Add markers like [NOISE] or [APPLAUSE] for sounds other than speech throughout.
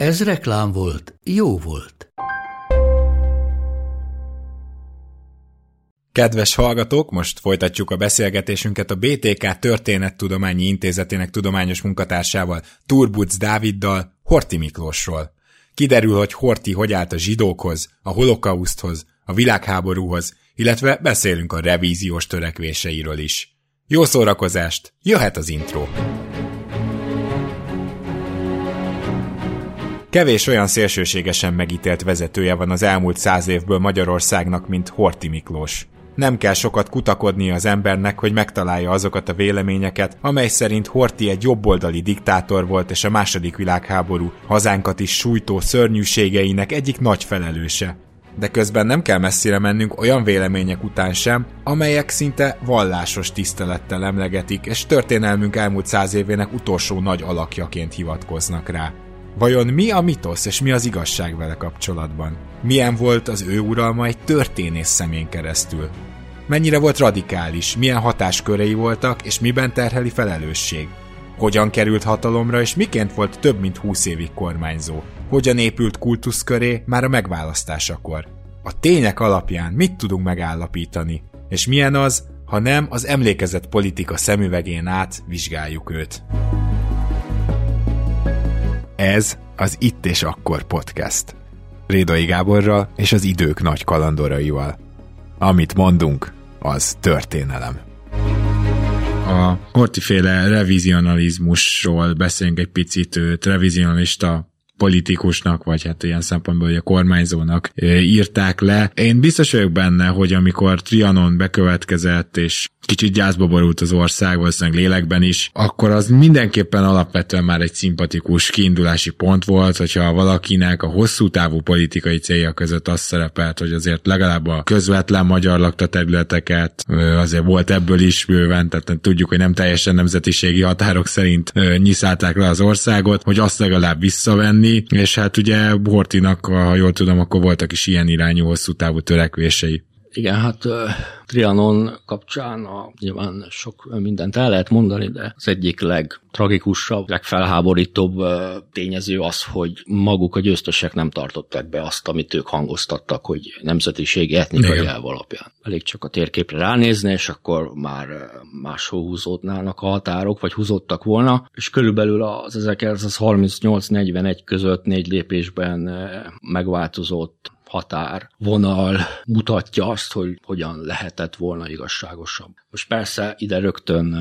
Ez reklám volt, jó volt. Kedves hallgatók, most folytatjuk a beszélgetésünket a BTK Történettudományi Intézetének tudományos munkatársával, Turbuc Dáviddal, Horti Miklósról. Kiderül, hogy Horti hogy állt a zsidókhoz, a holokauszthoz, a világháborúhoz, illetve beszélünk a revíziós törekvéseiről is. Jó szórakozást, jöhet az intro! Kevés olyan szélsőségesen megítélt vezetője van az elmúlt száz évből Magyarországnak, mint Horti Miklós. Nem kell sokat kutakodni az embernek, hogy megtalálja azokat a véleményeket, amely szerint Horti egy jobboldali diktátor volt és a második világháború hazánkat is sújtó szörnyűségeinek egyik nagy felelőse. De közben nem kell messzire mennünk olyan vélemények után sem, amelyek szinte vallásos tisztelettel emlegetik, és történelmünk elmúlt száz évének utolsó nagy alakjaként hivatkoznak rá. Vajon mi a mitosz és mi az igazság vele kapcsolatban? Milyen volt az ő uralma egy történész szemén keresztül? Mennyire volt radikális, milyen hatáskörei voltak, és miben terheli felelősség? Hogyan került hatalomra, és miként volt több mint húsz évig kormányzó? Hogyan épült kultusz köré már a megválasztásakor? A tények alapján mit tudunk megállapítani? És milyen az, ha nem az emlékezett politika szemüvegén át vizsgáljuk őt? Ez az Itt és Akkor podcast. Rédai Gáborral és az idők nagy kalandoraival. Amit mondunk, az történelem. A hortiféle revizionalizmusról beszélünk egy picit, őt revizionalista politikusnak, vagy hát ilyen szempontból, hogy a kormányzónak írták le. Én biztos vagyok benne, hogy amikor Trianon bekövetkezett, és kicsit gyászba borult az ország, valószínűleg lélekben is, akkor az mindenképpen alapvetően már egy szimpatikus kiindulási pont volt, hogyha valakinek a hosszú távú politikai célja között az szerepelt, hogy azért legalább a közvetlen magyar lakta területeket azért volt ebből is bőven, tehát tudjuk, hogy nem teljesen nemzetiségi határok szerint nyiszálták le az országot, hogy azt legalább visszavenni, és hát ugye Hortinak, ha jól tudom, akkor voltak is ilyen irányú hosszú távú törekvései. Igen, hát Trianon kapcsán a, nyilván sok mindent el lehet mondani, de az egyik legtragikusabb, legfelháborítóbb tényező az, hogy maguk a győztesek nem tartották be azt, amit ők hangoztattak, hogy nemzetiségi etnikai elv alapján. Elég csak a térképre ránézni, és akkor már máshol húzódnának a határok, vagy húzódtak volna, és körülbelül az 1938-41 között négy lépésben megváltozott határvonal mutatja azt, hogy hogyan lehetett volna igazságosabb. Most persze ide rögtön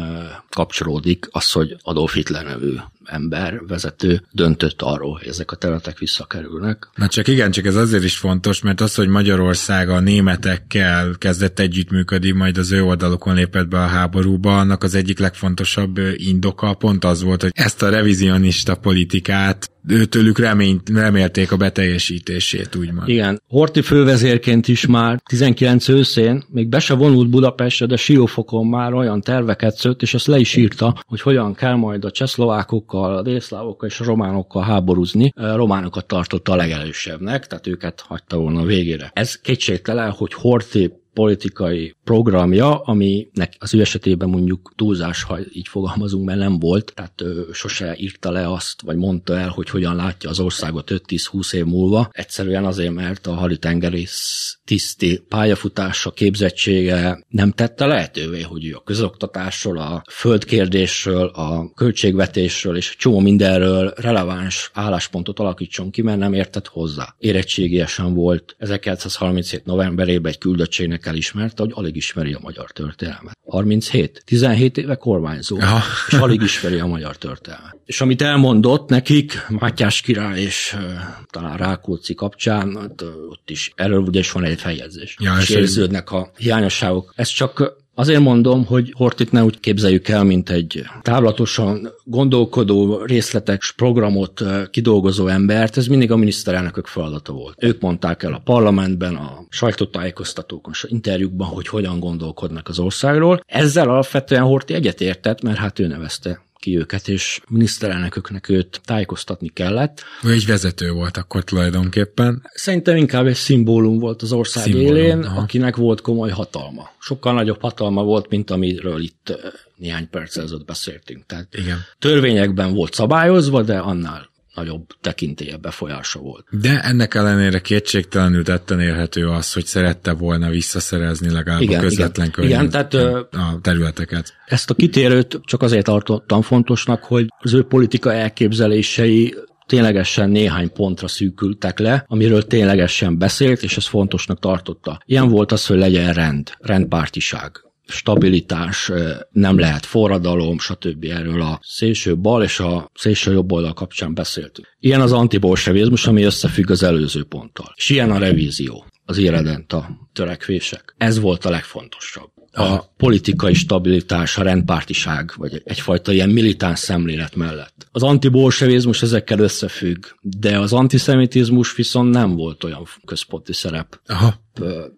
kapcsolódik az, hogy Adolf Hitler nevű ember, vezető döntött arról, hogy ezek a területek visszakerülnek. Na csak igen, csak ez azért is fontos, mert az, hogy Magyarország a németekkel kezdett együttműködni, majd az ő oldalukon lépett be a háborúba, annak az egyik legfontosabb indoka pont az volt, hogy ezt a revizionista politikát őtőlük reményt, remélték a beteljesítését, úgymond. Igen, Horti fővezérként is már 19 őszén, még be se vonult Budapestre, de Siófokon már olyan terveket szőtt, és ezt le is írta, hogy hogyan kell majd a csehszlovákokkal, a délszlávokkal és a románokkal háborúzni. A románokat tartotta a legelősebbnek, tehát őket hagyta volna végére. Ez kétségtelen, hogy Horti politikai programja, aminek az ő esetében mondjuk túlzás, ha így fogalmazunk, mert nem volt, tehát ő sose írta le azt, vagy mondta el, hogy hogyan látja az országot 5-10-20 év múlva. Egyszerűen azért, mert a haditengerész tiszti pályafutása, képzettsége nem tette lehetővé, hogy ő a közoktatásról, a földkérdésről, a költségvetésről és csomó mindenről releváns álláspontot alakítson ki, mert nem értett hozzá. Érettségiesen volt 1937. novemberében egy küldöttségnek elismerte, hogy alig ismeri a magyar történelmet. 37. 17 éve kormányzó, Aha. és alig ismeri a magyar történelmet. És amit elmondott nekik, Mátyás király és uh, talán Rákóczi kapcsán, hát, uh, ott is erről ugye is van egy feljegyzés. Ja, és érződnek a hiányosságok. Ez csak Azért mondom, hogy Hortit ne úgy képzeljük el, mint egy távlatosan gondolkodó, részletes programot kidolgozó embert, ez mindig a miniszterelnökök feladata volt. Ők mondták el a parlamentben, a sajtótájékoztatókon, a interjúkban, hogy hogyan gondolkodnak az országról. Ezzel alapvetően Horti egyetértett, mert hát ő nevezte ki őket, és miniszterelnököknek őt tájékoztatni kellett. Ő egy vezető volt akkor tulajdonképpen. Szerintem inkább egy szimbólum volt az ország szimbólum, élén, aha. akinek volt komoly hatalma. Sokkal nagyobb hatalma volt, mint amiről itt néhány perc ezelőtt beszéltünk. Tehát Igen. törvényekben volt szabályozva, de annál nagyobb tekintélye, befolyása volt. De ennek ellenére kétségtelenül tetten érhető az, hogy szerette volna visszaszerezni legalább igen, a közvetlen igen, igen, tehát, a területeket. Ezt a kitérőt csak azért tartottam fontosnak, hogy az ő politika elképzelései ténylegesen néhány pontra szűkültek le, amiről ténylegesen beszélt, és ez fontosnak tartotta. Ilyen volt az, hogy legyen rend, rendpártiság stabilitás, nem lehet forradalom, stb. Erről a szélső bal és a szélső jobb oldal kapcsán beszéltünk. Ilyen az antibolsevizmus, ami összefügg az előző ponttal. És ilyen a revízió, az irredent a törekvések. Ez volt a legfontosabb. A politikai stabilitás, a rendpártiság, vagy egyfajta ilyen militáns szemlélet mellett. Az antibolsevizmus ezekkel összefügg, de az antiszemitizmus viszont nem volt olyan központi szerep. Aha.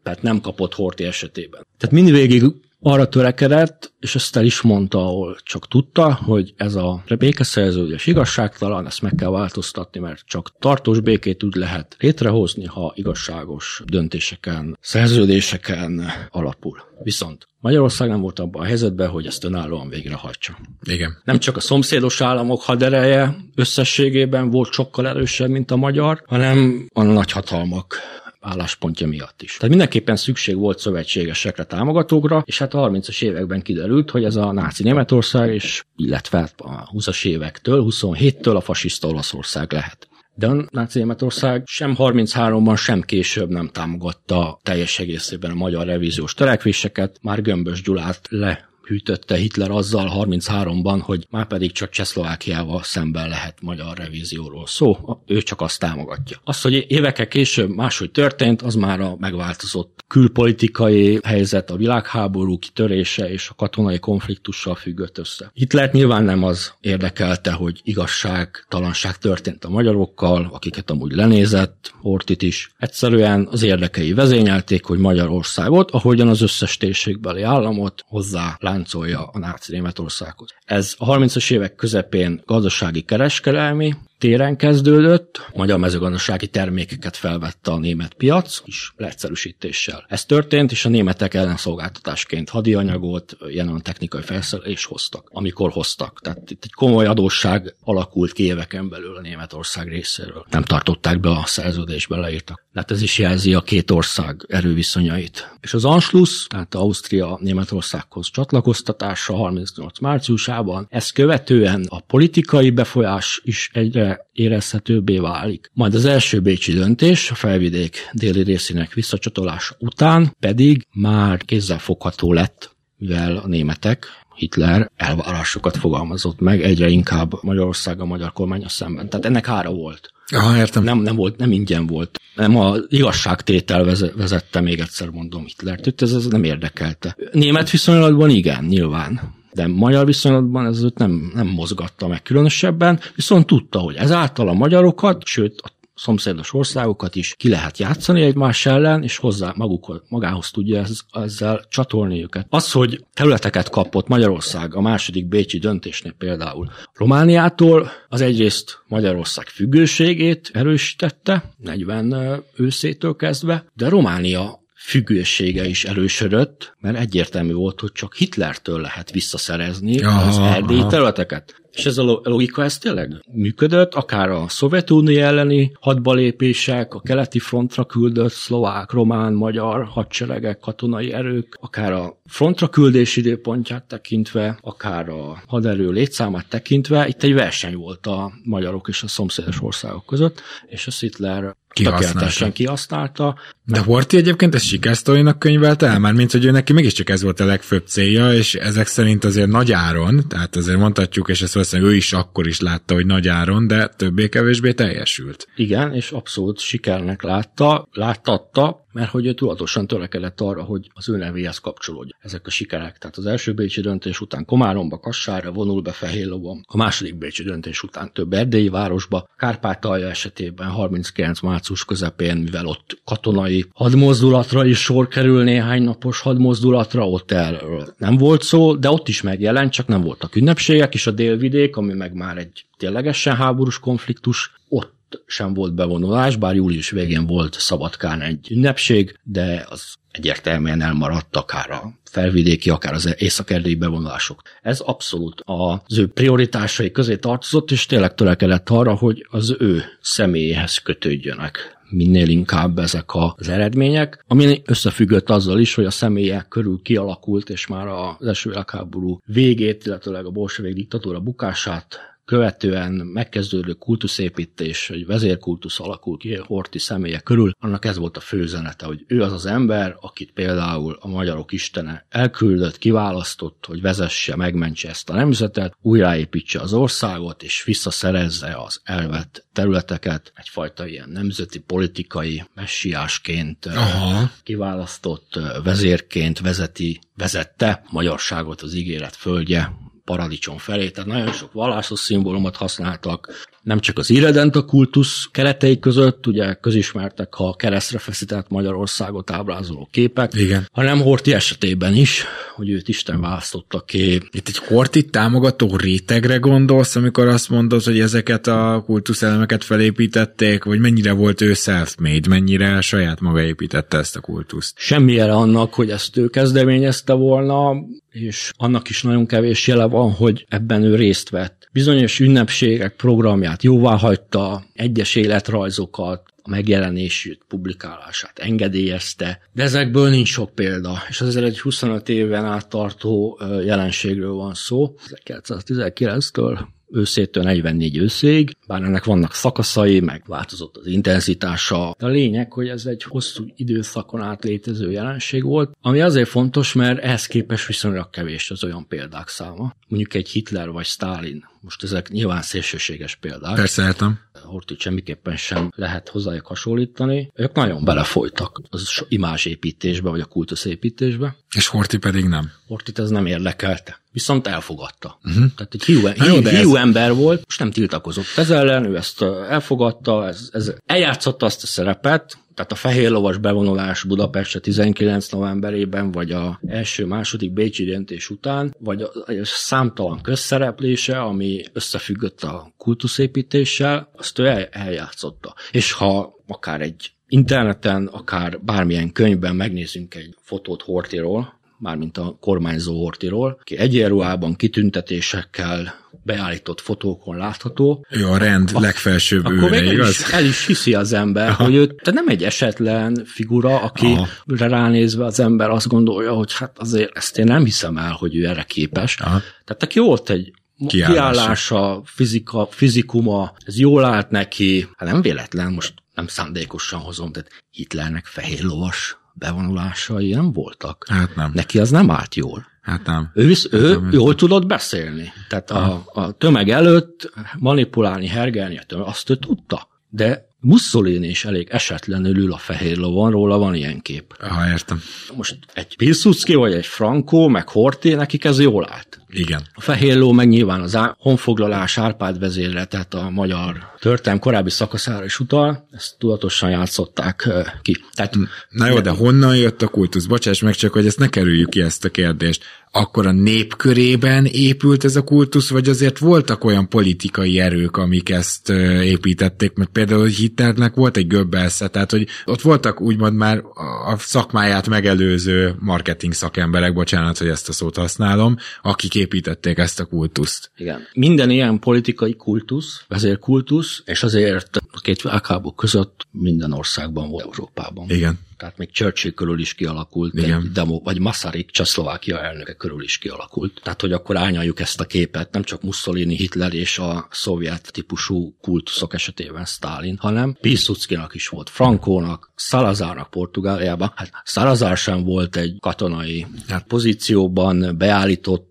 Tehát nem kapott Horti esetében. Tehát mindvégig arra törekedett, és ezt el is mondta, ahol csak tudta, hogy ez a békeszerződés igazságtalan, ezt meg kell változtatni, mert csak tartós békét úgy lehet létrehozni, ha igazságos döntéseken, szerződéseken alapul. Viszont Magyarország nem volt abban a helyzetben, hogy ezt önállóan végrehajtsa. Igen. Nem csak a szomszédos államok hadereje összességében volt sokkal erősebb, mint a magyar, hanem a nagyhatalmak álláspontja miatt is. Tehát mindenképpen szükség volt szövetségesekre, támogatókra, és hát a 30-as években kiderült, hogy ez a náci Németország, és illetve a 20-as évektől, 27-től a fasiszta Olaszország lehet. De a náci Németország sem 33-ban, sem később nem támogatta teljes egészében a magyar revíziós törekvéseket, már Gömbös Gyulát le hűtötte Hitler azzal 33-ban, hogy már pedig csak Csehszlovákiával szemben lehet magyar revízióról szó, ő csak azt támogatja. Az, hogy évekkel később máshogy történt, az már a megváltozott külpolitikai helyzet, a világháború kitörése és a katonai konfliktussal függött össze. Hitler nyilván nem az érdekelte, hogy igazságtalanság történt a magyarokkal, akiket amúgy lenézett, Hortit is. Egyszerűen az érdekei vezényelték, hogy Magyarországot, ahogyan az összes térségbeli államot hozzá láncolja a náci Németországhoz. Ez a 30-as évek közepén gazdasági kereskedelmi téren kezdődött, magyar mezőgazdasági termékeket felvette a német piac, is leegyszerűsítéssel. Ez történt, és a németek ellenszolgáltatásként hadianyagot, jelen technikai felszerelést hoztak, amikor hoztak. Tehát itt egy komoly adósság alakult ki éveken belül a Németország részéről. Nem tartották be a szerződésbe leírtak. Tehát ez is jelzi a két ország erőviszonyait. És az Anschluss, tehát Ausztria Németországhoz csatlakoztatása 38 márciusában, ezt követően a politikai befolyás is egyre érezhetőbbé válik. Majd az első bécsi döntés, a felvidék déli részének visszacsatolása után pedig már kézzelfogható lett, mivel a németek Hitler elvárásokat fogalmazott meg egyre inkább Magyarország a magyar kormánya szemben. Tehát ennek ára volt. Aha, értem. Nem, nem, volt, nem ingyen volt. Nem a igazságtétel vezette, még egyszer mondom Hitlert, ez, ez nem érdekelte. Német viszonylatban igen, nyilván de magyar viszonylatban ez őt nem, nem mozgatta meg különösebben, viszont tudta, hogy ezáltal a magyarokat, sőt a szomszédos országokat is ki lehet játszani egymás ellen, és hozzá maguk, magához tudja ezzel csatolni őket. Az, hogy területeket kapott Magyarország a második Bécsi döntésnél például Romániától, az egyrészt Magyarország függőségét erősítette, 40 őszétől kezdve, de Románia függősége is erősödött, mert egyértelmű volt, hogy csak Hitlertől lehet visszaszerezni aha, az erdélyi területeket. És ez a logika, ez tényleg működött, akár a Szovjetunió elleni hadbalépések, a keleti frontra küldött szlovák, román, magyar hadseregek, katonai erők, akár a frontra küldés időpontját tekintve, akár a haderő létszámát tekintve, itt egy verseny volt a magyarok és a szomszédos országok között, és a Hitler tökéletesen kihasználta. De Horti egyébként ezt sikersztorinak könyvelte el, már mint hogy ő neki mégiscsak ez volt a legfőbb célja, és ezek szerint azért nagy áron, tehát azért mondhatjuk, és ezt valószínűleg ő is akkor is látta, hogy nagy áron, de többé-kevésbé teljesült. Igen, és abszolút sikernek látta, láttatta, mert hogy ő tudatosan törekedett arra, hogy az ő nevéhez kapcsolódjon. Ezek a sikerek. Tehát az első bécsi döntés után Komáromba, Kassára vonul be Fehérlovon, a második bécsi döntés után több erdélyi városba, Kárpátalja esetében 39 március közepén, mivel ott katonai hadmozdulatra is sor kerül, néhány napos hadmozdulatra, ott erről nem volt szó, de ott is megjelent, csak nem voltak ünnepségek, és a délvidék, ami meg már egy ténylegesen háborús konfliktus, ott sem volt bevonulás, bár július végén volt Szabadkán egy ünnepség, de az egyértelműen elmaradt akár a felvidéki, akár az északerdélyi bevonulások. Ez abszolút az ő prioritásai közé tartozott, és tényleg törekedett arra, hogy az ő személyéhez kötődjönek minél inkább ezek az eredmények, ami összefüggött azzal is, hogy a személyek körül kialakult, és már az első világháború végét, illetőleg a bolsevik diktatúra bukását követően megkezdődő kultuszépítés, egy vezérkultusz alakul ki Horti személye körül, annak ez volt a főzenete, hogy ő az az ember, akit például a magyarok istene elküldött, kiválasztott, hogy vezesse, megmentse ezt a nemzetet, újraépítse az országot, és visszaszerezze az elvett területeket, egyfajta ilyen nemzeti politikai messiásként Aha. kiválasztott vezérként vezeti, vezette magyarságot az ígéret földje, paradicsom felé, tehát nagyon sok vallásos szimbólumot használtak, nem csak az irredenta kultusz keretei között, ugye közismertek a keresztre feszített Magyarországot ábrázoló képek, Igen. hanem Horti esetében is, hogy őt Isten választotta ki. Itt egy Hortit támogató rétegre gondolsz, amikor azt mondod, hogy ezeket a kultuszelemeket felépítették, vagy mennyire volt ő self-made, mennyire saját maga építette ezt a kultuszt? Semmilyen annak, hogy ezt ő kezdeményezte volna, és annak is nagyon kevés jele van, hogy ebben ő részt vett. Bizonyos ünnepségek programját jóvá hagyta, egyes életrajzokat, a megjelenését, publikálását engedélyezte, de ezekből nincs sok példa, és azért egy 25 éven át tartó jelenségről van szó. 1919-től őszétől 44 őszéig, bár ennek vannak szakaszai, meg változott az intenzitása. De a lényeg, hogy ez egy hosszú időszakon át létező jelenség volt, ami azért fontos, mert ehhez képest viszonylag kevés az olyan példák száma. Mondjuk egy Hitler vagy Stalin, most ezek nyilván szélsőséges példák. Persze, értem. Hortit semmiképpen sem lehet hozzájuk hasonlítani. Ők nagyon belefolytak az imázsépítésbe, vagy a kultuszépítésbe. És Horti pedig nem. Hortit ez nem érdekelte. Viszont elfogadta. Uh-huh. Tehát egy hiú, hiú, hiú ez... ember volt, most nem tiltakozott ez ellen, ő ezt elfogadta, ez, ez eljátszotta azt a szerepet, tehát a fehér lovas bevonulás Budapestre 19 novemberében, vagy a első-második Bécsi döntés után, vagy a, a számtalan közszereplése, ami összefüggött a kultuszépítéssel, azt ő el, eljátszotta. És ha akár egy interneten, akár bármilyen könyvben megnézzünk egy fotót Hortiról, mármint a kormányzó Hortiról, aki egyenruhában, kitüntetésekkel, beállított fotókon látható. Ő a rend a, legfelsőbb akkor őre, igaz? El is, el is hiszi az ember, Aha. hogy ő te nem egy esetlen figura, aki ránézve az ember azt gondolja, hogy hát azért ezt én nem hiszem el, hogy ő erre képes. Aha. Tehát aki volt egy kiállása, kiállása fizika, fizikuma, ez jól állt neki, hát nem véletlen, most nem szándékosan hozom, tehát Hitlernek fehér lovas bevonulásai nem voltak. Hát nem. Neki az nem állt jól. Hát nem. Ő, visz, ő nem jól tudott beszélni. Tehát a, a tömeg előtt manipulálni, hergelni, azt ő tudta. De Mussolini is elég esetlenül ül a fehér lovon, róla van ilyen kép. Ha, értem. Most egy Pilsudski vagy egy Franco, meg Horté, nekik ez jól állt. Igen. A fehér ló meg nyilván az honfoglalás Árpád vezérre, tehát a magyar történelm korábbi szakaszára is utal, ezt tudatosan játszották ki. Tehát, Na jó, de honnan jött a kultusz? Bocsáss meg csak, hogy ezt ne kerüljük ki ezt a kérdést akkor a nép körében épült ez a kultusz, vagy azért voltak olyan politikai erők, amik ezt építették, mert például Hitlernek volt egy göbbelsze, tehát hogy ott voltak úgymond már a szakmáját megelőző marketing szakemberek, bocsánat, hogy ezt a szót használom, akik építették ezt a kultuszt. Igen. Minden ilyen politikai kultusz, vezérkultusz, és azért a két világháború között minden országban volt Európában. Igen tehát még Churchill körül is kialakult, Igen. egy demo, vagy Masaryk, Csehszlovákia elnöke körül is kialakult. Tehát, hogy akkor ányaljuk ezt a képet, nem csak Mussolini, Hitler és a szovjet típusú kultuszok esetében Stalin, hanem Pilsudskinak is volt, Frankónak, Salazarnak Portugáliában. Hát Salazar sem volt egy katonai hát pozícióban beállított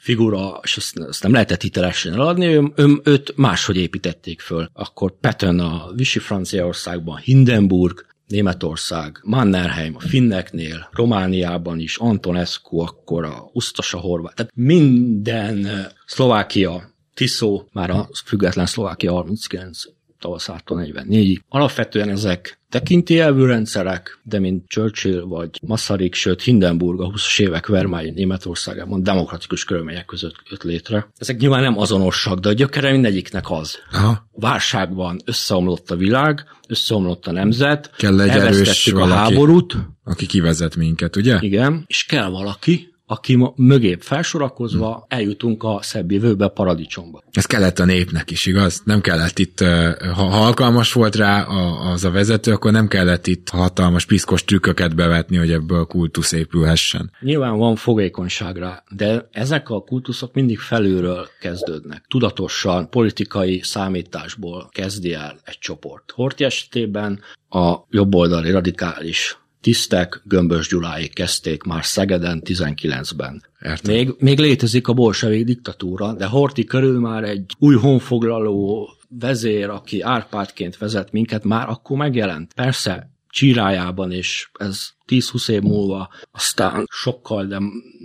figura, és ezt, ezt nem lehetett hitelesen eladni, ő, ő, őt máshogy építették föl. Akkor Patton a Vichy Franciaországban, Hindenburg, Németország, Mannerheim, a finneknél, Romániában is, Antonescu, akkor a Usztasa Horvát, tehát minden Szlovákia, Tiszó, már a független Szlovákia 39 tavaszától 44-ig. Alapvetően ezek tekintélyelvű rendszerek, de mint Churchill vagy Masaryk, sőt Hindenburg a 20-as évek Vermányi Németországában demokratikus körülmények között jött létre. Ezek nyilván nem azonosak, de a gyökere mindegyiknek az. Aha. Válságban összeomlott a világ, összeomlott a nemzet, Kell egy erős a valaki. háborút, Aki kivezet minket, ugye? igen, és kell valaki, aki ma mögé felsorakozva eljutunk a szebb jövőbe, paradicsomba. Ez kellett a népnek is, igaz? Nem kellett itt, ha ha alkalmas volt rá a- az a vezető, akkor nem kellett itt hatalmas piszkos trükköket bevetni, hogy ebből kultusz épülhessen. Nyilván van fogékonyság rá, de ezek a kultuszok mindig felülről kezdődnek. Tudatosan, politikai számításból kezdi el egy csoport. Horti esetében a jobboldali radikális tisztek Gömbös Gyuláig kezdték már Szegeden 19-ben. Értem. Még, még létezik a bolsevik diktatúra, de Horti körül már egy új honfoglaló vezér, aki Árpádként vezet minket, már akkor megjelent. Persze, csírájában, és ez 10-20 év múlva aztán sokkal de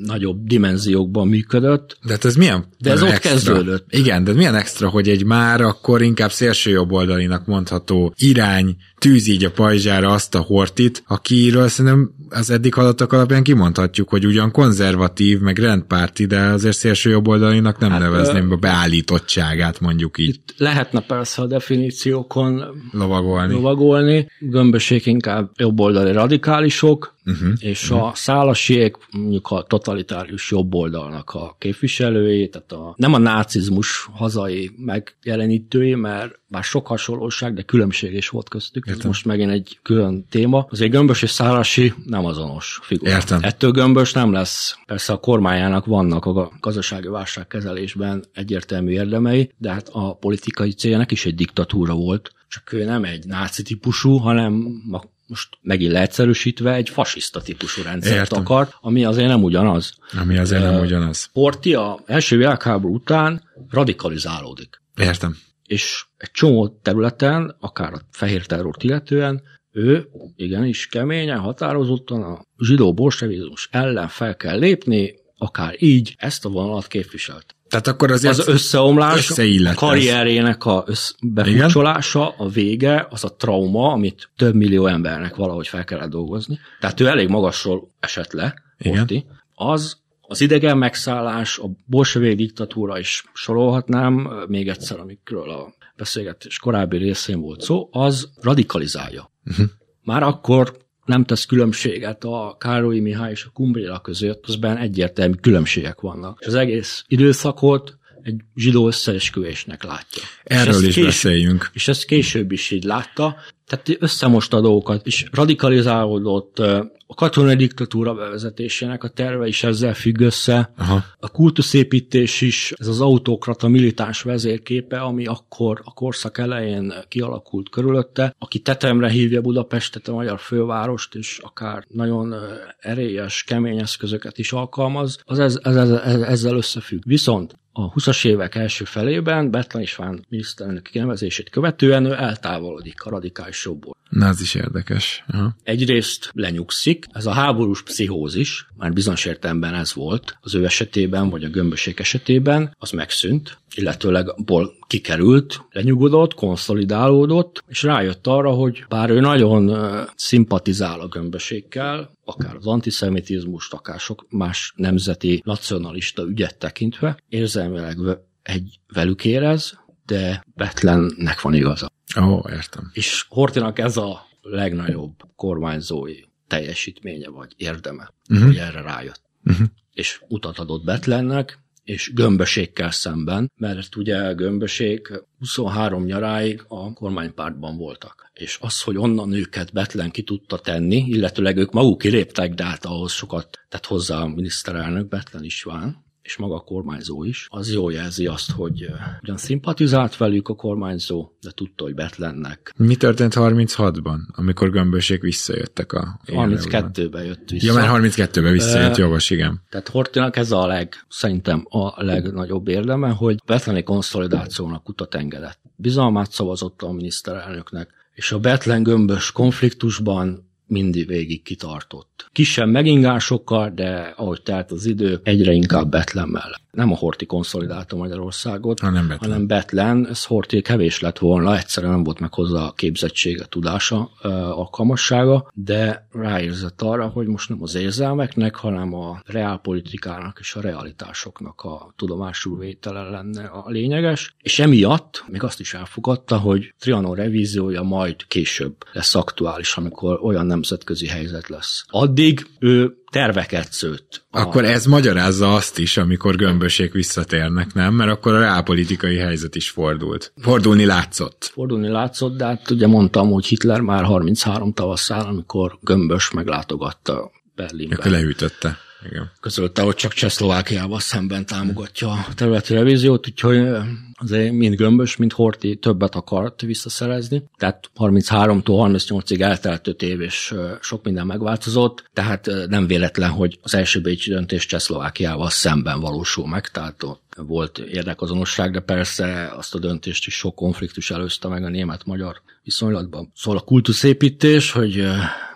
nagyobb dimenziókban működött. De hát ez milyen De ez ott extra? kezdődött. Igen, de milyen extra, hogy egy már akkor inkább szélsőjobboldalinak mondható irány tűz így a pajzsára azt a hortit, akiről szerintem az eddig hallottak alapján kimondhatjuk, hogy ugyan konzervatív, meg rendpárti, de azért szélsőjobboldalinak nem hát, Hát, nevezném a beállítottságát, mondjuk így Itt lehetne persze a definíciókon lovagolni. lovagolni, gömbösék inkább jobboldali radikálisok, uh-huh. és a szálasiek mondjuk a totalitárius jobboldalnak a képviselői, tehát a, nem a nácizmus hazai megjelenítői, mert bár sok hasonlóság, de különbség is volt köztük. Ez most megint egy külön téma. Azért Gömbös és Szálasi nem azonos figura. Értem. Ettől Gömbös nem lesz. Persze a kormányának vannak a gazdasági válságkezelésben egyértelmű érdemei, de hát a politikai céljának is egy diktatúra volt. Csak ő nem egy náci típusú, hanem most megint leegyszerűsítve egy fasiszta típusú rendszert Értem. akart, ami azért nem ugyanaz. Ami azért nem ugyanaz. Horti a első világháború után radikalizálódik Értem. és egy csomó területen, akár a fehér terrort illetően, ő igenis keményen, határozottan a zsidó bolsevizmus ellen fel kell lépni, akár így ezt a vonalat képviselt. Tehát akkor azért Az összeomlás, a karrierjének a össz, befutcsolása, a vége, az a trauma, amit több millió embernek valahogy fel kellett dolgozni. Tehát ő elég magasról esett le, Igen. Horthy. Az az idegen megszállás, a bolsevik diktatúra is sorolhatnám, még egyszer, amikről a beszélgetés korábbi részén volt szó, az radikalizálja. Uh-huh. Már akkor nem tesz különbséget a Károly Mihály és a Kumbréla között, azben egyértelmű különbségek vannak. És az egész időszakot egy zsidó összeesküvésnek látja. Erről is beszéljünk. és ezt később is így látta, tehát összemosta a dolgokat, és radikalizálódott a katonai diktatúra bevezetésének a terve is ezzel függ össze. Aha. A kultuszépítés is, ez az autokrata militáns vezérképe, ami akkor a korszak elején kialakult körülötte, aki tetemre hívja Budapestet, a magyar fővárost, és akár nagyon erélyes, kemény eszközöket is alkalmaz, az ez, ez, ez, ez, ezzel összefügg. Viszont a 20-as évek első felében Betlen István miniszterelnök kinevezését követően ő eltávolodik a radikális jobból. Na, ez is érdekes. Aha. Egyrészt lenyugszik, ez a háborús pszichózis, már bizonyos értelemben ez volt az ő esetében, vagy a gömbösék esetében, az megszűnt, illetőleg abból kikerült, lenyugodott, konszolidálódott, és rájött arra, hogy bár ő nagyon szimpatizál a gömbösékkel, akár az antiszemitizmust, akár sok más nemzeti nacionalista ügyet tekintve, érzelmileg egy velük érez, de Betlennek van igaza. Ó, értem. És Hortinak ez a legnagyobb kormányzói teljesítménye vagy érdeme, uh-huh. hogy erre rájött. Uh-huh. És utat adott Betlennek, és gömbösékkel szemben, mert ugye gömbösék 23 nyaráig a kormánypártban voltak. És az, hogy onnan őket Betlen ki tudta tenni, illetőleg ők maguk kiléptek, de hát ahhoz sokat tett hozzá a miniszterelnök Betlen István, és maga a kormányzó is, az jól jelzi azt, hogy ugyan szimpatizált velük a kormányzó, de tudta, hogy Betlennek Mi történt 36-ban, amikor gömbösék visszajöttek a... 32-ben jött vissza. Ja, már 32-ben visszajött, Ö, jogos, igen. Tehát Hortinak ez a leg, szerintem a legnagyobb érdeme, hogy betleni konszolidációnak utat engedett. Bizalmát szavazott a miniszterelnöknek, és a Betlen gömbös konfliktusban mindig végig kitartott. Kisebb megingásokkal, de ahogy telt az idő, egyre inkább Betlen mellett. Nem a Horti konszolidálta Magyarországot, hanem Betlen. hanem Betlen, ez Horti kevés lett volna, egyszerűen nem volt meg hozzá a képzettsége, tudása, alkalmassága, de ráérzett arra, hogy most nem az érzelmeknek, hanem a reálpolitikának és a realitásoknak a tudomásul vétele lenne a lényeges, és emiatt még azt is elfogadta, hogy Trianon revíziója majd később lesz aktuális, amikor olyan nemzetközi helyzet lesz. Addig ő terveket szőtt. Akkor ez magyarázza azt is, amikor gömbösék visszatérnek, nem? Mert akkor a reálpolitikai helyzet is fordult. Fordulni látszott. Fordulni látszott, de hát ugye mondtam, hogy Hitler már 33 tavasszál, amikor gömbös meglátogatta Berlinbe. Akkor leütötte. Igen. Közölte, hogy csak Csehszlovákiával szemben támogatja a területi revíziót, úgyhogy azért mind Gömbös, mind Horti többet akart visszaszerezni. Tehát 33-tól 38-ig eltelt 5 év, és sok minden megváltozott, tehát nem véletlen, hogy az első Bécsi döntés Csehszlovákiával szemben valósul meg, tehát ott volt érdekazonosság, de persze azt a döntést is sok konfliktus előzte meg a német-magyar viszonylatban. Szóval a kultuszépítés, hogy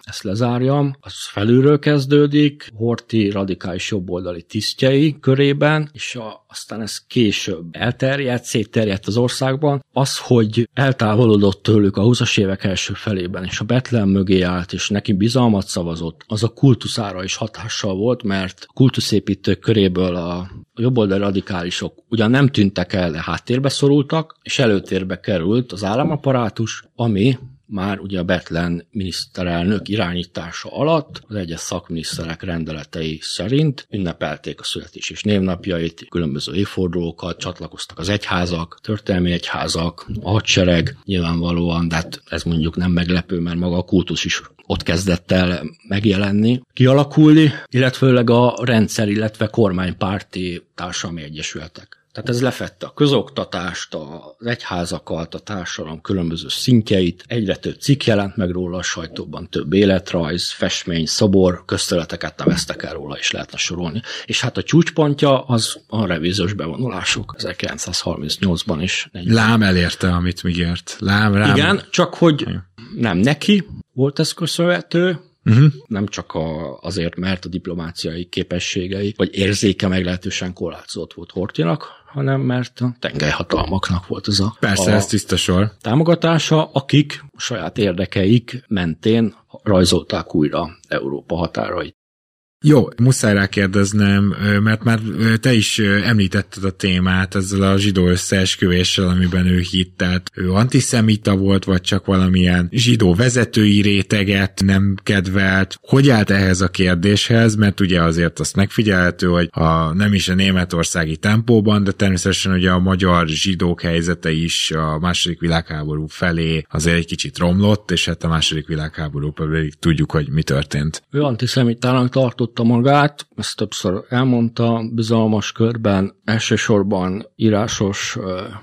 ezt lezárjam, az felülről kezdődik, Horti radikális jobboldali tisztjei körében, és a, aztán ez később elterjedt, szétterjedt az országban. Az, hogy eltávolodott tőlük a 20-as évek első felében, és a Betlen mögé állt, és neki bizalmat szavazott, az a kultuszára is hatással volt, mert a kultuszépítők köréből a jobboldali radikálisok ugyan nem tűntek el, de háttérbe szorultak, és előtérbe került az államaparátus, ami már ugye a Betlen miniszterelnök irányítása alatt az egyes szakminiszterek rendeletei szerint ünnepelték a születés és névnapjait, különböző évfordulókat, csatlakoztak az egyházak, történelmi egyházak, a hadsereg nyilvánvalóan, de hát ez mondjuk nem meglepő, mert maga a kultusz is ott kezdett el megjelenni, kialakulni, illetve a rendszer, illetve kormánypárti társadalmi egyesületek. Tehát ez lefette a közoktatást, az egyházakat, a társadalom különböző szintjeit, egyre több cikk jelent meg róla a sajtóban, több életrajz, festmény, szobor, közterületeket neveztek el róla, és lehetne sorolni. És hát a csúcspontja az a revíziós bevonulások 1938-ban is. Lám elérte, amit ígért. Lám, rám. Igen, csak hogy nem neki volt ez köszönhető, Uh-huh. Nem csak a, azért, mert a diplomáciai képességei vagy érzéke meglehetősen korlátozott volt Hortinak, hanem mert a tengelyhatalmaknak volt ez a, Persze, a ez tiszta sor. támogatása, akik saját érdekeik mentén rajzolták újra Európa határait. Jó, muszáj rákérdeznem, mert már te is említetted a témát ezzel a zsidó összeesküvéssel, amiben ő hitt, tehát ő antiszemita volt, vagy csak valamilyen zsidó vezetői réteget nem kedvelt. Hogy állt ehhez a kérdéshez? Mert ugye azért azt megfigyelhető, hogy a, nem is a németországi tempóban, de természetesen ugye a magyar zsidók helyzete is a második világháború felé azért egy kicsit romlott, és hát a második világháború pedig tudjuk, hogy mi történt. Ő antiszemitának tartott tartotta magát, ezt többször elmondta bizalmas körben, elsősorban írásos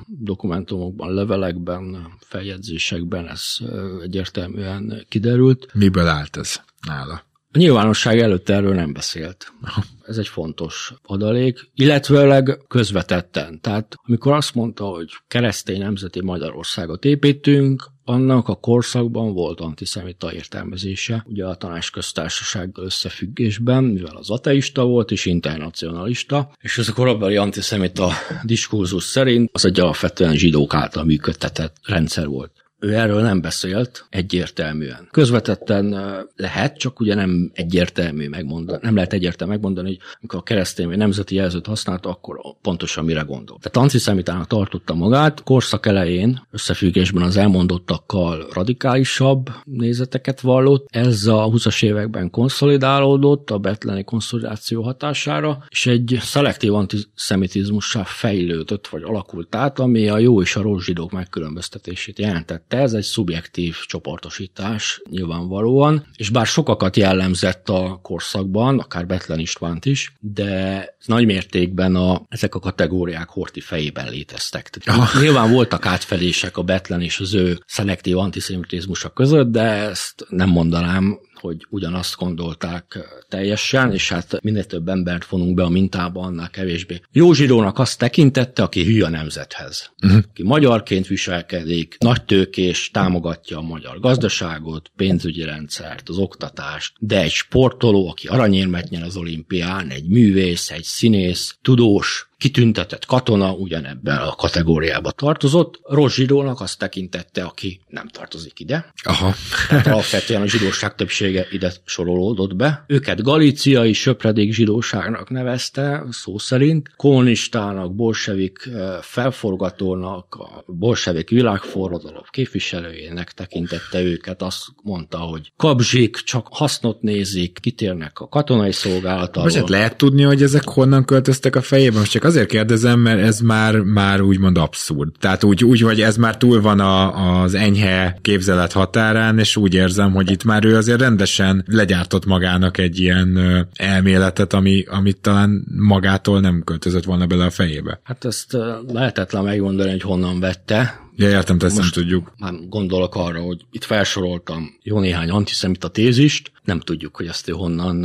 dokumentumokban, levelekben, feljegyzésekben ez egyértelműen kiderült. Miből állt ez nála? A nyilvánosság előtt erről nem beszélt. [LAUGHS] Ez egy fontos adalék, illetőleg közvetetten. Tehát amikor azt mondta, hogy keresztény nemzeti Magyarországot építünk, annak a korszakban volt antiszemita értelmezése, ugye a tanácsköztársasággal összefüggésben, mivel az ateista volt és internacionalista, és ez a korabeli antiszemita [LAUGHS] diskurzus szerint az egy alapvetően zsidók által működtetett rendszer volt. Ő erről nem beszélt egyértelműen. Közvetetten lehet, csak ugye nem egyértelmű megmondani, nem lehet egyértelmű megmondani, hogy amikor a keresztény vagy nemzeti jelzőt használta, akkor pontosan mire gondol. Tehát antiszemitának tartotta magát, korszak elején összefüggésben az elmondottakkal radikálisabb nézeteket vallott, ez a 20-as években konszolidálódott a betleni konszolidáció hatására, és egy szelektív antiszemitizmussá fejlődött, vagy alakult át, ami a jó és a rossz zsidók megkülönböztetését jelentett tette, ez egy szubjektív csoportosítás nyilvánvalóan, és bár sokakat jellemzett a korszakban, akár Betlen Istvánt is, de nagy mértékben a, ezek a kategóriák Horti fejében léteztek. Ah. Nyilván voltak átfedések a Betlen és az ő szelektív antiszemitizmusa között, de ezt nem mondanám, hogy ugyanazt gondolták teljesen, és hát minél több embert fonunk be a mintába, annál kevésbé. Jó zsidónak azt tekintette, aki hű a nemzethez. Uh-huh. Aki magyarként viselkedik, nagy tőkés, támogatja a magyar gazdaságot, pénzügyi rendszert, az oktatást, de egy sportoló, aki aranyérmet nyer az olimpián, egy művész, egy színész, tudós, kitüntetett katona ugyanebben a kategóriába tartozott. Rossz zsidónak azt tekintette, aki nem tartozik ide. Aha. Tehát alapvetően a zsidóság többsége ide sorolódott be. Őket galíciai söpredék zsidóságnak nevezte, szó szerint. Kommunistának, bolsevik felforgatónak, a bolsevik világforradalom képviselőjének tekintette őket. Azt mondta, hogy kabzsik, csak hasznot nézik, kitérnek a katonai szolgálatáról. Most lehet tudni, hogy ezek honnan költöztek a fejében? Most csak azért kérdezem, mert ez már, már úgymond abszurd. Tehát úgy, úgy hogy ez már túl van a, az enyhe képzelet határán, és úgy érzem, hogy itt már ő azért rendesen legyártott magának egy ilyen elméletet, ami, amit talán magától nem költözött volna bele a fejébe. Hát ezt lehetetlen megmondani, hogy honnan vette, Ja, értem, ezt nem tudjuk. Már gondolok arra, hogy itt felsoroltam jó néhány antiszemita tézist, nem tudjuk, hogy ezt ő honnan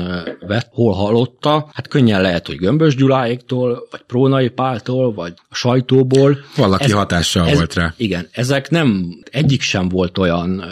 vett, hol hallotta. Hát könnyen lehet, hogy Gömbös Gyuláéktól, vagy Prónai Páltól, vagy a sajtóból. Valaki ez, hatással ez, volt rá. Igen, ezek nem, egyik sem volt olyan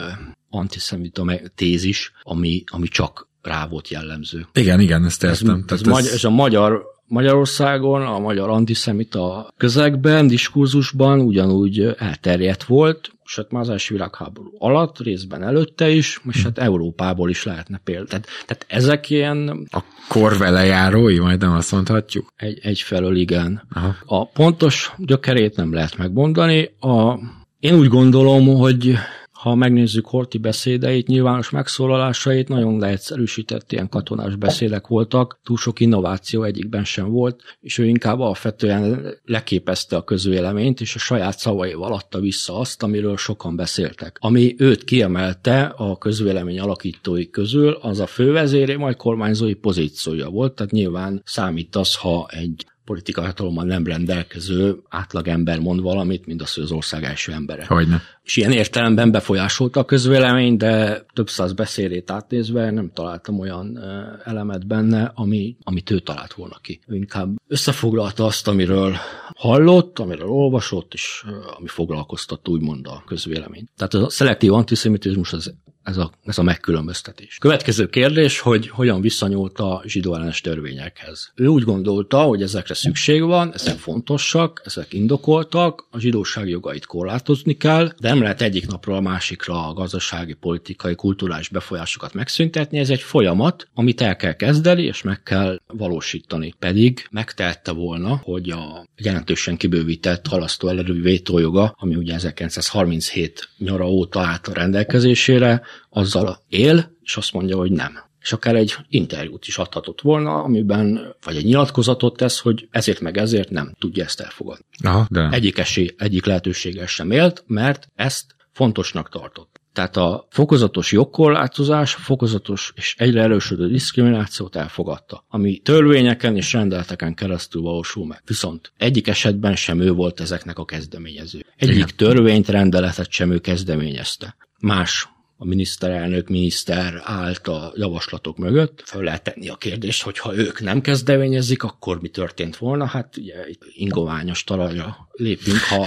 antiszemita tézis, ami, ami csak rá volt jellemző. Igen, igen, ezt értem. Ez, ez, ez, ez a magyar Magyarországon, a magyar antiszemita közegben, diskurzusban ugyanúgy elterjedt volt, sőt már az első világháború alatt, részben előtte is, és hát Európából is lehetne példa. Tehát, tehát ezek ilyen... A korvelejárói, majdnem azt mondhatjuk? Egy, egyfelől igen. Aha. A pontos gyökerét nem lehet megmondani. A, én úgy gondolom, hogy ha megnézzük Horti beszédeit, nyilvános megszólalásait, nagyon leegyszerűsített ilyen katonás beszédek voltak, túl sok innováció egyikben sem volt, és ő inkább alapvetően leképezte a közvéleményt, és a saját szavaival adta vissza azt, amiről sokan beszéltek. Ami őt kiemelte a közvélemény alakítói közül, az a fővezéré, majd kormányzói pozíciója volt, tehát nyilván számít az, ha egy politikai hatalommal nem rendelkező átlagember mond valamit, mint az, hogy az ország első embere. Hogyne. És ilyen értelemben befolyásolta a közvélemény, de több száz beszédét átnézve nem találtam olyan elemet benne, ami, amit ő talált volna ki. Ő inkább összefoglalta azt, amiről hallott, amiről olvasott, és ami foglalkoztatta úgymond a közvélemény. Tehát a szelektív antiszemitizmus az ez a, ez a megkülönböztetés. Következő kérdés, hogy hogyan viszonyult a zsidó ellenes törvényekhez. Ő úgy gondolta, hogy ezekre szükség van, ezek fontosak, ezek indokoltak, a zsidóság jogait korlátozni kell, de nem lehet egyik napról a másikra a gazdasági, politikai, kulturális befolyásokat megszüntetni. Ez egy folyamat, amit el kell kezdeni, és meg kell valósítani. Pedig megtehette volna, hogy a jelentősen kibővített halasztó ellerű vétójoga, ami ugye 1937 nyara óta állt a rendelkezésére, azzal él, és azt mondja, hogy nem. És akár egy interjút is adhatott volna, amiben, vagy egy nyilatkozatot tesz, hogy ezért meg ezért nem tudja ezt elfogadni. Aha, de. Egyik, esély, egyik lehetőséggel sem élt, mert ezt fontosnak tartott. Tehát a fokozatos jogkorlátozás, fokozatos és egyre erősödő diszkriminációt elfogadta, ami törvényeken és rendelteken keresztül valósul meg. Viszont egyik esetben sem ő volt ezeknek a kezdeményező. Egyik Igen. törvényt, rendeletet sem ő kezdeményezte. Más a miniszterelnök, miniszter állt a javaslatok mögött. Föl lehet tenni a kérdést, hogy ha ők nem kezdeményezik, akkor mi történt volna? Hát ugye ingoványos talajra lépünk, ha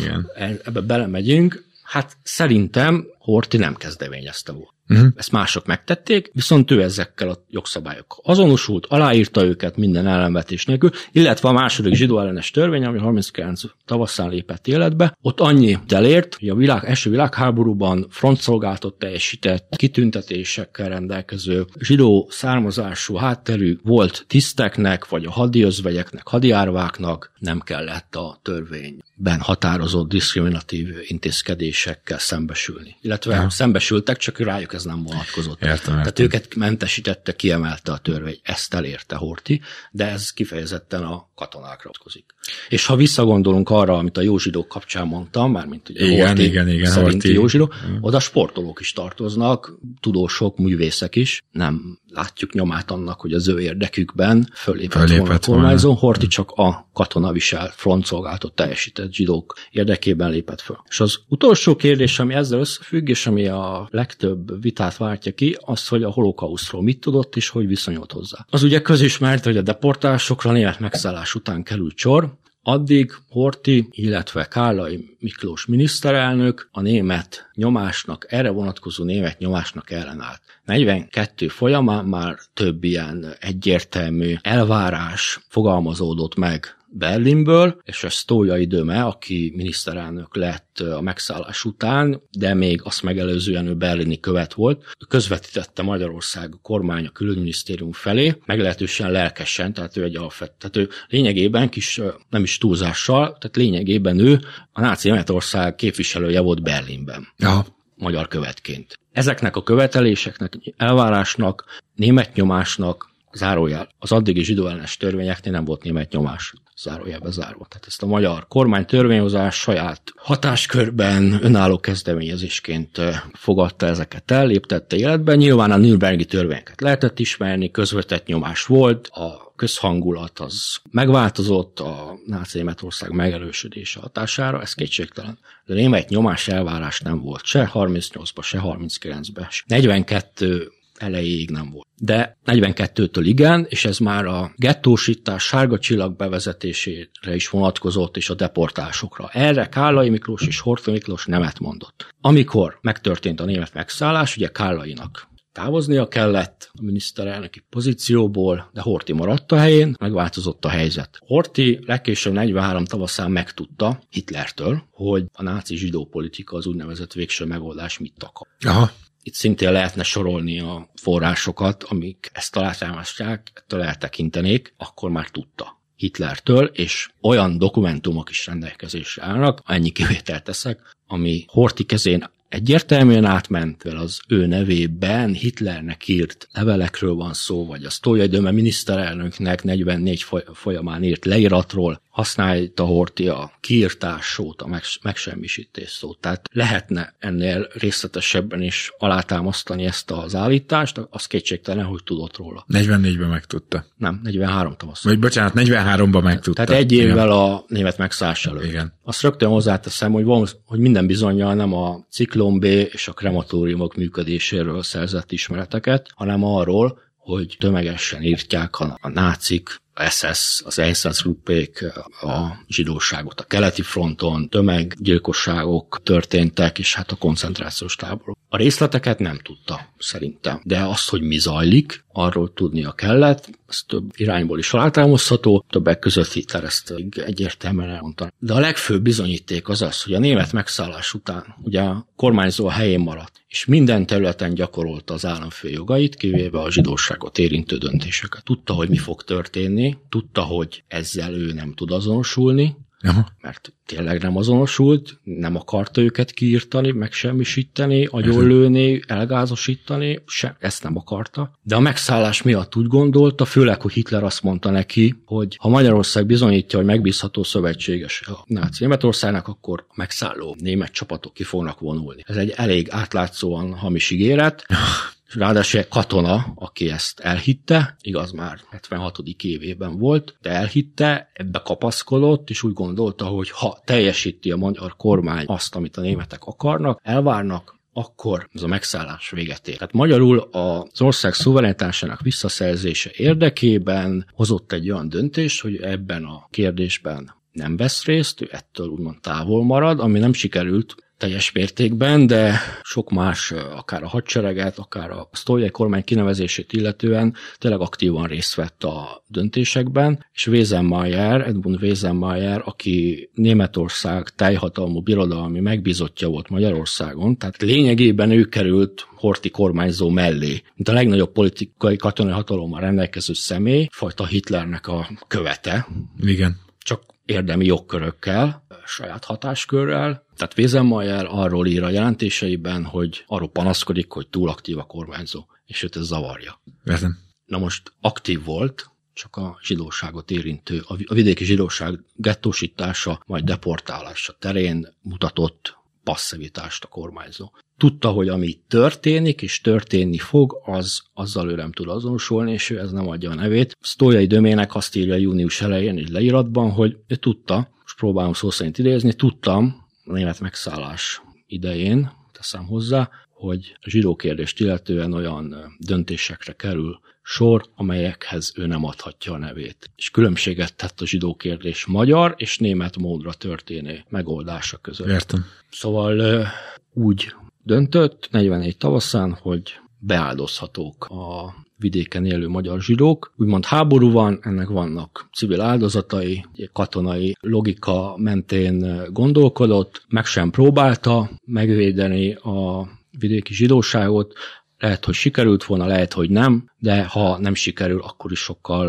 Igen. Ebbe belemegyünk. Hát szerintem Horti nem kezdeményezte volt. Uh-huh. Ezt mások megtették, viszont ő ezekkel a jogszabályokkal azonosult, aláírta őket minden ellenvetés nélkül, illetve a második zsidó ellenes törvény, ami 39 tavaszán lépett életbe, ott annyi elért, hogy a világ, első világháborúban frontszolgáltat teljesített, kitüntetésekkel rendelkező zsidó származású hátterű volt tiszteknek, vagy a hadiözvegyeknek, hadiárváknak nem kellett a törvényben határozott diszkriminatív intézkedésekkel szembesülni. Illetve ja. szembesültek, csak rájuk ez nem vonatkozott. Értem, értem. Tehát őket mentesítette, kiemelte a törvény. Ezt elérte Horti, de ez kifejezetten a katonákra vonatkozik. És ha visszagondolunk arra, amit a józsidók kapcsán mondtam, mármint ugye igen, Horti igen, igen, szerinti Horti. józsidó, oda sportolók is tartoznak, tudósok, művészek is, nem látjuk nyomát annak, hogy az ő érdekükben fölépett, Fölépett volna a kormányzó. Horti csak a katona frontszolgálatot teljesített zsidók érdekében lépett föl. És az utolsó kérdés, ami ezzel összefügg, és ami a legtöbb vitát váltja ki, az, hogy a holokausztról mit tudott, és hogy viszonyult hozzá. Az ugye közismert, hogy a deportálásokra a német megszállás után került sor, Addig Horti, illetve Kállai Miklós miniszterelnök a német nyomásnak, erre vonatkozó német nyomásnak ellenállt. 42 folyamán már több ilyen egyértelmű elvárás fogalmazódott meg Berlinből, és ez Tójai Döme, aki miniszterelnök lett a megszállás után, de még azt megelőzően ő berlini követ volt, közvetítette Magyarország kormány a külügyminisztérium felé, meglehetősen lelkesen, tehát ő egy alfett, tehát ő lényegében kis, nem is túlzással, tehát lényegében ő a náci Németország képviselője volt Berlinben Ja. magyar követként. Ezeknek a követeléseknek, elvárásnak, német nyomásnak, zárójel, az addigi zsidóellenes törvényeknél nem volt német nyomás, zárójelbe zárva. Tehát ezt a magyar kormány törvényhozás saját hatáskörben önálló kezdeményezésként fogadta ezeket el, léptette életbe. Nyilván a Nürnbergi törvényeket lehetett ismerni, közvetett nyomás volt, a közhangulat az megváltozott a náci Németország megerősödése hatására, ez kétségtelen. De német nyomás elvárás nem volt se 38-ban, se 39-ben. 42 elejéig nem volt. De 42-től igen, és ez már a gettósítás sárga csillag bevezetésére is vonatkozott, és a deportásokra. Erre Kállai Miklós és Horthy Miklós nemet mondott. Amikor megtörtént a német megszállás, ugye Kállainak távoznia kellett a miniszterelnöki pozícióból, de Horti maradt a helyén, megváltozott a helyzet. Horti legkésőbb 43 tavaszán megtudta Hitlertől, hogy a náci zsidó politika az úgynevezett végső megoldás mit akar. Aha. Itt szintén lehetne sorolni a forrásokat, amik ezt alátámasztják, ettől eltekintenék, akkor már tudta. Hitlertől, és olyan dokumentumok is rendelkezésre állnak, ennyi kivételt teszek, ami Horti kezén egyértelműen átment, vel az ő nevében Hitlernek írt levelekről van szó, vagy a Sztójai Döme miniszterelnöknek 44 foly- folyamán írt leíratról, használta Horti a kiírtás szót, a megs- megsemmisítés szót. Tehát lehetne ennél részletesebben is alátámasztani ezt az állítást, az kétségtelen, hogy tudott róla. 44-ben megtudta. Nem, 43 tavasz. Vagy bocsánat, 43-ban megtudta. Tehát egy évvel a német megszállás előtt. Igen. Azt rögtön hozzáteszem, hogy, van, hogy minden bizonyal nem a ciklon B és a krematóriumok működéséről szerzett ismereteket, hanem arról, hogy tömegesen írtják a, a nácik, SS, az Einsatzgruppék a zsidóságot a keleti fronton, tömeggyilkosságok történtek, és hát a koncentrációs táborok. A részleteket nem tudta, szerintem. De azt, hogy mi zajlik, arról tudnia kellett, ez több irányból is alátámasztható, többek között Hitler ezt egyértelműen elmondta. De a legfőbb bizonyíték az az, hogy a német megszállás után ugye a kormányzó a helyén maradt, és minden területen gyakorolta az államfő jogait, kivéve a zsidóságot érintő döntéseket. Tudta, hogy mi fog történni, tudta, hogy ezzel ő nem tud azonosulni, Aha. mert tényleg nem azonosult, nem akarta őket kiírtani, megsemmisíteni, agyonlőni, elgázosítani, se, ezt nem akarta. De a megszállás miatt úgy gondolta, főleg, hogy Hitler azt mondta neki, hogy ha Magyarország bizonyítja, hogy megbízható szövetséges a náci Németországnak, akkor megszálló német csapatok ki fognak vonulni. Ez egy elég átlátszóan hamis ígéret, [LAUGHS] ráadásul katona, aki ezt elhitte, igaz már 76. évében volt, de elhitte, ebbe kapaszkodott, és úgy gondolta, hogy ha teljesíti a magyar kormány azt, amit a németek akarnak, elvárnak, akkor ez a megszállás véget ér. Tehát magyarul az ország szuverenitásának visszaszerzése érdekében hozott egy olyan döntést, hogy ebben a kérdésben nem vesz részt, ő ettől úgymond távol marad, ami nem sikerült teljes mértékben, de sok más, akár a hadsereget, akár a Sztolje kormány kinevezését illetően tényleg aktívan részt vett a döntésekben, és Wesenmayer, Edmund Wesenmayer, aki Németország teljhatalmú birodalmi megbízottja volt Magyarországon, tehát lényegében ő került Horti kormányzó mellé, mint a legnagyobb politikai katonai hatalommal rendelkező személy, fajta Hitlernek a követe, Igen. csak érdemi jogkörökkel, saját hatáskörrel. Tehát Wesenmayer arról ír a jelentéseiben, hogy arról panaszkodik, hogy túl aktív a kormányzó, és őt ez zavarja. Értem. Na most aktív volt, csak a zsidóságot érintő, a vidéki zsidóság gettósítása, majd deportálása terén mutatott passzivitást a kormányzó. tudta, hogy ami történik és történni fog, az azzal ő nem tud azonosulni, és ő ez nem adja a nevét. Sztójai Dömének azt írja június elején egy leíratban, hogy ő tudta, és próbálom szó szerint idézni, tudtam a német megszállás idején, teszem hozzá, hogy a zsidó kérdést illetően olyan döntésekre kerül sor, amelyekhez ő nem adhatja a nevét. És különbséget tett a zsidó kérdés magyar és német módra történő megoldása között. Értem. Szóval úgy döntött 44 tavaszán, hogy beáldozhatók a vidéken élő magyar zsidók. Úgymond háború van, ennek vannak civil áldozatai, katonai logika mentén gondolkodott, meg sem próbálta megvédeni a vidéki zsidóságot, lehet, hogy sikerült volna, lehet, hogy nem, de ha nem sikerül, akkor is sokkal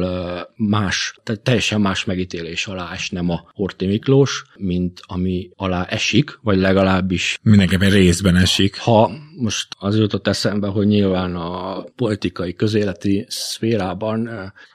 más, tehát teljesen más megítélés alá nem a Horti Miklós, mint ami alá esik, vagy legalábbis... Mindenképpen részben esik. Ha most az jutott eszembe, hogy nyilván a politikai közéleti szférában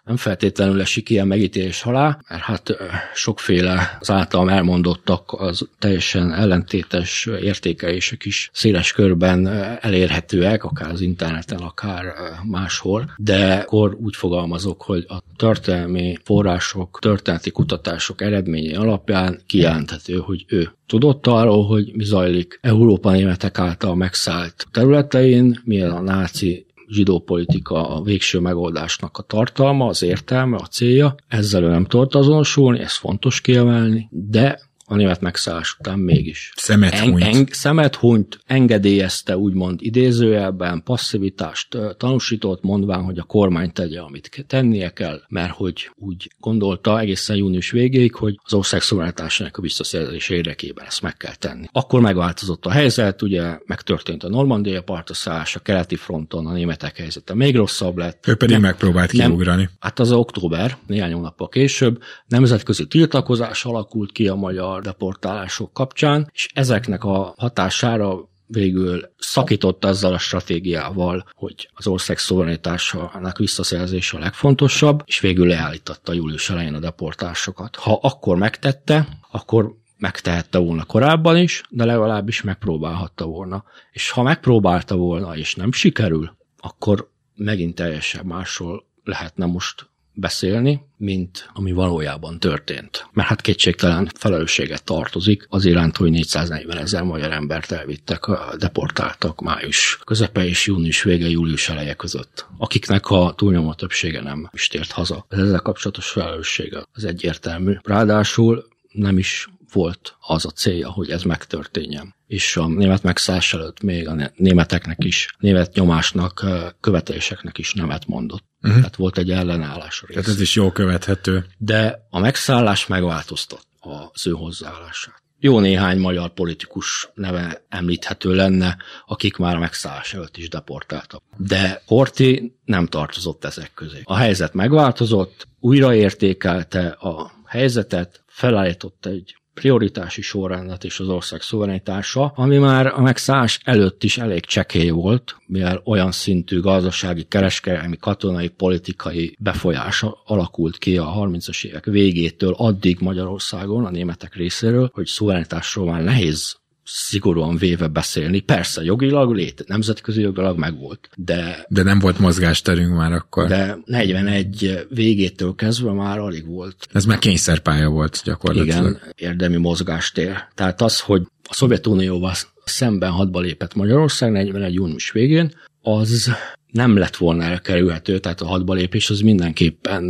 nem feltétlenül esik ilyen megítélés alá, mert hát sokféle az általam elmondottak az teljesen ellentétes értékelések is széles körben elérhetőek, akár az interneten, akár máshol de akkor úgy fogalmazok, hogy a történelmi források, történeti kutatások eredményei alapján kijelenthető, hogy ő tudott arról, hogy mi zajlik Európa németek által megszállt területein, milyen a náci zsidó politika a végső megoldásnak a tartalma, az értelme, a célja. Ezzel ő nem tudott azonosulni, ez fontos kiemelni, de a német megszállás után mégis. Szemet. En, en, szemet hunyt, engedélyezte úgymond idézőjelben, passzivitást tanúsított, mondván, hogy a kormány tegye, amit tennie kell, mert hogy úgy gondolta egészen június végéig, hogy az ország szuverenitásának a visszaszerzés érdekében ezt meg kell tenni. Akkor megváltozott a helyzet, ugye megtörtént a Normandia partoszállás, a keleti fronton a németek helyzete még rosszabb lett. Ő pedig nem, megpróbált kiugrani. Hát az október, néhány hónappal később, nemzetközi tiltakozás alakult ki a magyar deportálások kapcsán, és ezeknek a hatására végül szakított azzal a stratégiával, hogy az ország szuverenitásának visszaszerzése a legfontosabb, és végül leállította július elején a deportásokat. Ha akkor megtette, akkor megtehette volna korábban is, de legalábbis megpróbálhatta volna. És ha megpróbálta volna, és nem sikerül, akkor megint teljesen másról lehetne most beszélni, mint ami valójában történt. Mert hát kétségtelen felelősséget tartozik az iránt, hogy 440 ezer magyar embert elvittek, deportáltak május közepe és június vége, július eleje között, akiknek a túlnyomó többsége nem is tért haza. Ez ezzel kapcsolatos felelőssége az egyértelmű. Ráadásul nem is volt az a célja, hogy ez megtörténjen. És a német megszállás előtt még a németeknek is, német nyomásnak, követeléseknek is nemet mondott. Uh-huh. Tehát volt egy ellenállás a Tehát ez is jó követhető. De a megszállás megváltoztat az ő hozzáállását. Jó néhány magyar politikus neve említhető lenne, akik már a megszállás előtt is deportáltak. De Horti nem tartozott ezek közé. A helyzet megváltozott, újraértékelte a helyzetet, felállított egy prioritási sorrendet és az ország szuverenitása, ami már a megszállás előtt is elég csekély volt, mivel olyan szintű gazdasági, kereskedelmi, katonai, politikai befolyása alakult ki a 30-as évek végétől addig Magyarországon a németek részéről, hogy szuverenitásról már nehéz szigorúan véve beszélni. Persze, jogilag, lét, nemzetközi jogilag megvolt, de... De nem volt mozgásterünk már akkor. De 41 végétől kezdve már alig volt. Ez már kényszerpálya volt gyakorlatilag. Igen, érdemi mozgástér. Tehát az, hogy a Szovjetunióval szemben hadba lépett Magyarország 41 június végén, az nem lett volna elkerülhető, tehát a hadba lépés az mindenképpen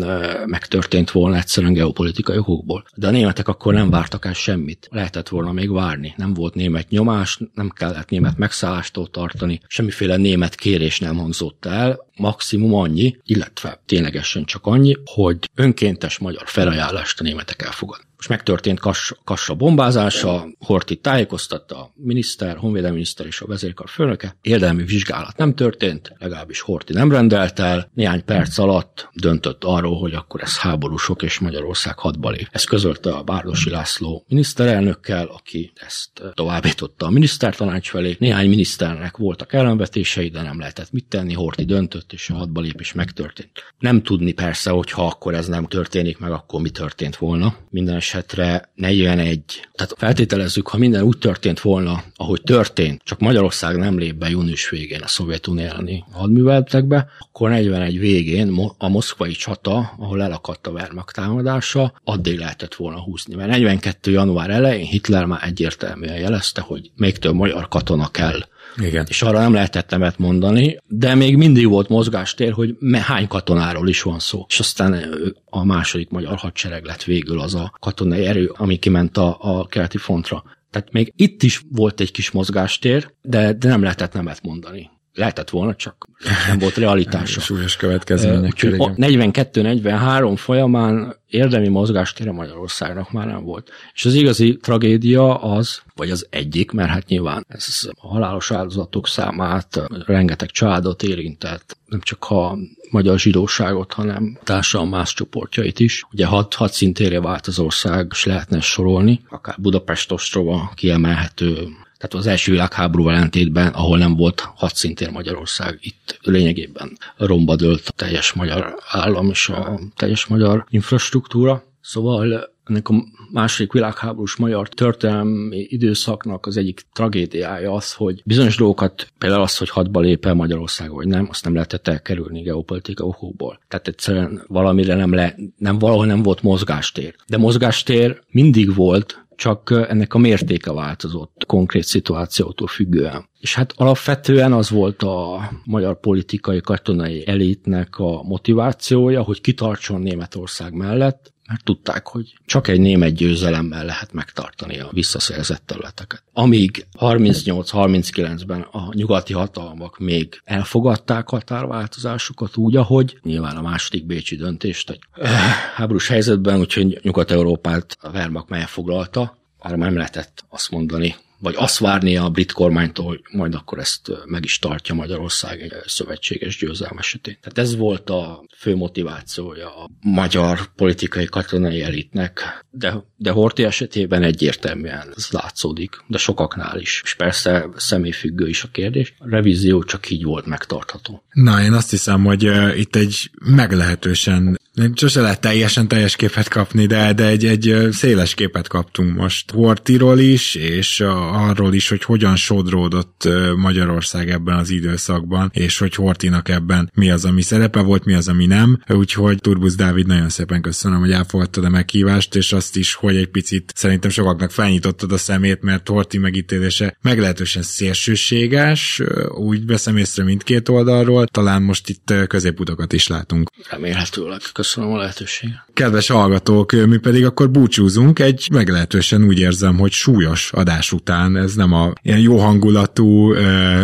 megtörtént volna egyszerűen geopolitikai okokból. De a németek akkor nem vártak el semmit. Lehetett volna még várni. Nem volt német nyomás, nem kellett német megszállástól tartani, semmiféle német kérés nem hangzott el, maximum annyi, illetve ténylegesen csak annyi, hogy önkéntes magyar felajánlást a németek elfogad. Most megtörtént Kassa, Kassa bombázása, Horti tájékoztatta a miniszter, honvédelmi miniszter és a vezérkar főnöke. Érdemi vizsgálat nem történt, legalábbis Horti nem rendelt el. Néhány perc alatt döntött arról, hogy akkor ez háborúsok és Magyarország hadba lép. Ezt közölte a Bárdosi László miniszterelnökkel, aki ezt továbbította a minisztertanács felé. Néhány miniszternek voltak ellenvetései, de nem lehetett mit tenni. Horti döntött, és a hadba lépés megtörtént. Nem tudni persze, hogy ha akkor ez nem történik meg, akkor mi történt volna. Minden esetre 41, tehát feltételezzük, ha minden úgy történt volna, ahogy történt, csak Magyarország nem lép be június végén a Szovjetunió elleni hadműveletekbe, akkor 41 végén a moszkvai csata, ahol elakadt a Wehrmacht támadása, addig lehetett volna húzni. Mert 42. január elején Hitler már egyértelműen jelezte, hogy még több magyar katona kell igen. És arra nem lehetett nemet mondani, de még mindig volt mozgástér, hogy hány katonáról is van szó. És aztán a második magyar hadsereg lett végül az a katonai erő, ami kiment a, a keleti frontra. Tehát még itt is volt egy kis mozgástér, de, de nem lehetett nemet mondani. Lehetett volna, csak nem volt realitása. [LAUGHS] Súlyos következmények. 42-43 folyamán érdemi mozgástére Magyarországnak már nem volt. És az igazi tragédia az, vagy az egyik, mert hát nyilván ez a halálos áldozatok számát rengeteg családot érintett, nem csak a magyar zsidóságot, hanem társadalom más csoportjait is. Ugye hat, hat szintére vált az ország, és lehetne sorolni, akár Budapest ostrova kiemelhető tehát az első világháború ellentétben, ahol nem volt hadszintér Magyarország, itt lényegében romba dőlt a teljes magyar állam és a teljes magyar infrastruktúra. Szóval ennek a második világháborús magyar történelmi időszaknak az egyik tragédiája az, hogy bizonyos dolgokat, például az, hogy hadba lép el Magyarország, vagy nem, azt nem lehetett elkerülni geopolitika okokból. Tehát egyszerűen valamire nem, le, nem valahol nem volt mozgástér. De mozgástér mindig volt, csak ennek a mértéke változott konkrét szituációtól függően. És hát alapvetően az volt a magyar politikai katonai elitnek a motivációja, hogy kitartson Németország mellett, mert tudták, hogy csak egy német győzelemmel lehet megtartani a visszaszerzett területeket. Amíg 38-39-ben a nyugati hatalmak még elfogadták határváltozásukat úgy, ahogy nyilván a második bécsi döntést egy eh, háborús helyzetben, úgyhogy Nyugat-Európát a Wehrmacht elfoglalta, arra nem lehetett azt mondani, vagy azt várni a brit kormánytól, hogy majd akkor ezt meg is tartja Magyarország egy szövetséges győzelem esetén. Tehát ez volt a fő motivációja a magyar politikai katonai elitnek, de, de Horti esetében egyértelműen ez látszódik, de sokaknál is. És persze személyfüggő is a kérdés. A revízió csak így volt megtartható. Na, én azt hiszem, hogy itt egy meglehetősen nem sose lehet teljesen teljes képet kapni, de, de egy, egy széles képet kaptunk most Hortiról is, és arról is, hogy hogyan sodródott Magyarország ebben az időszakban, és hogy Hortinak ebben mi az, ami szerepe volt, mi az, ami nem. Úgyhogy Turbusz Dávid, nagyon szépen köszönöm, hogy elfogadtad a meghívást, és azt is, hogy egy picit szerintem sokaknak felnyitottad a szemét, mert Horti megítélése meglehetősen szélsőséges, úgy veszem észre mindkét oldalról, talán most itt középutakat is látunk. Remélhetőleg. Köszönöm a lehetőséget. Kedves hallgatók, mi pedig akkor búcsúzunk egy meglehetősen úgy érzem, hogy súlyos adás után. Ez nem a ilyen jó hangulatú,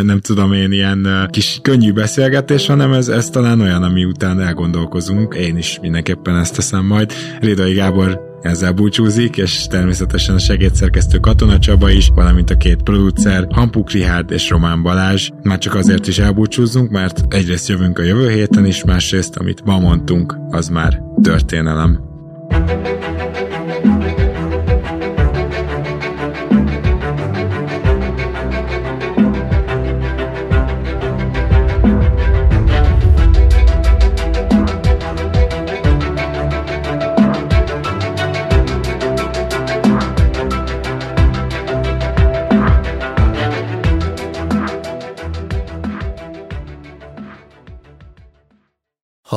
nem tudom én, ilyen kis könnyű beszélgetés, hanem ez, ez talán olyan, ami után elgondolkozunk. Én is mindenképpen ezt teszem majd. Rédai Gábor ezzel búcsúzik, és természetesen a segédszerkesztő Katona Csaba is, valamint a két producer, Hampuk Rihárd és Román Balázs. Már csak azért is elbúcsúzzunk, mert egyrészt jövünk a jövő héten is, másrészt, amit ma mondtunk, az már történelem. Ha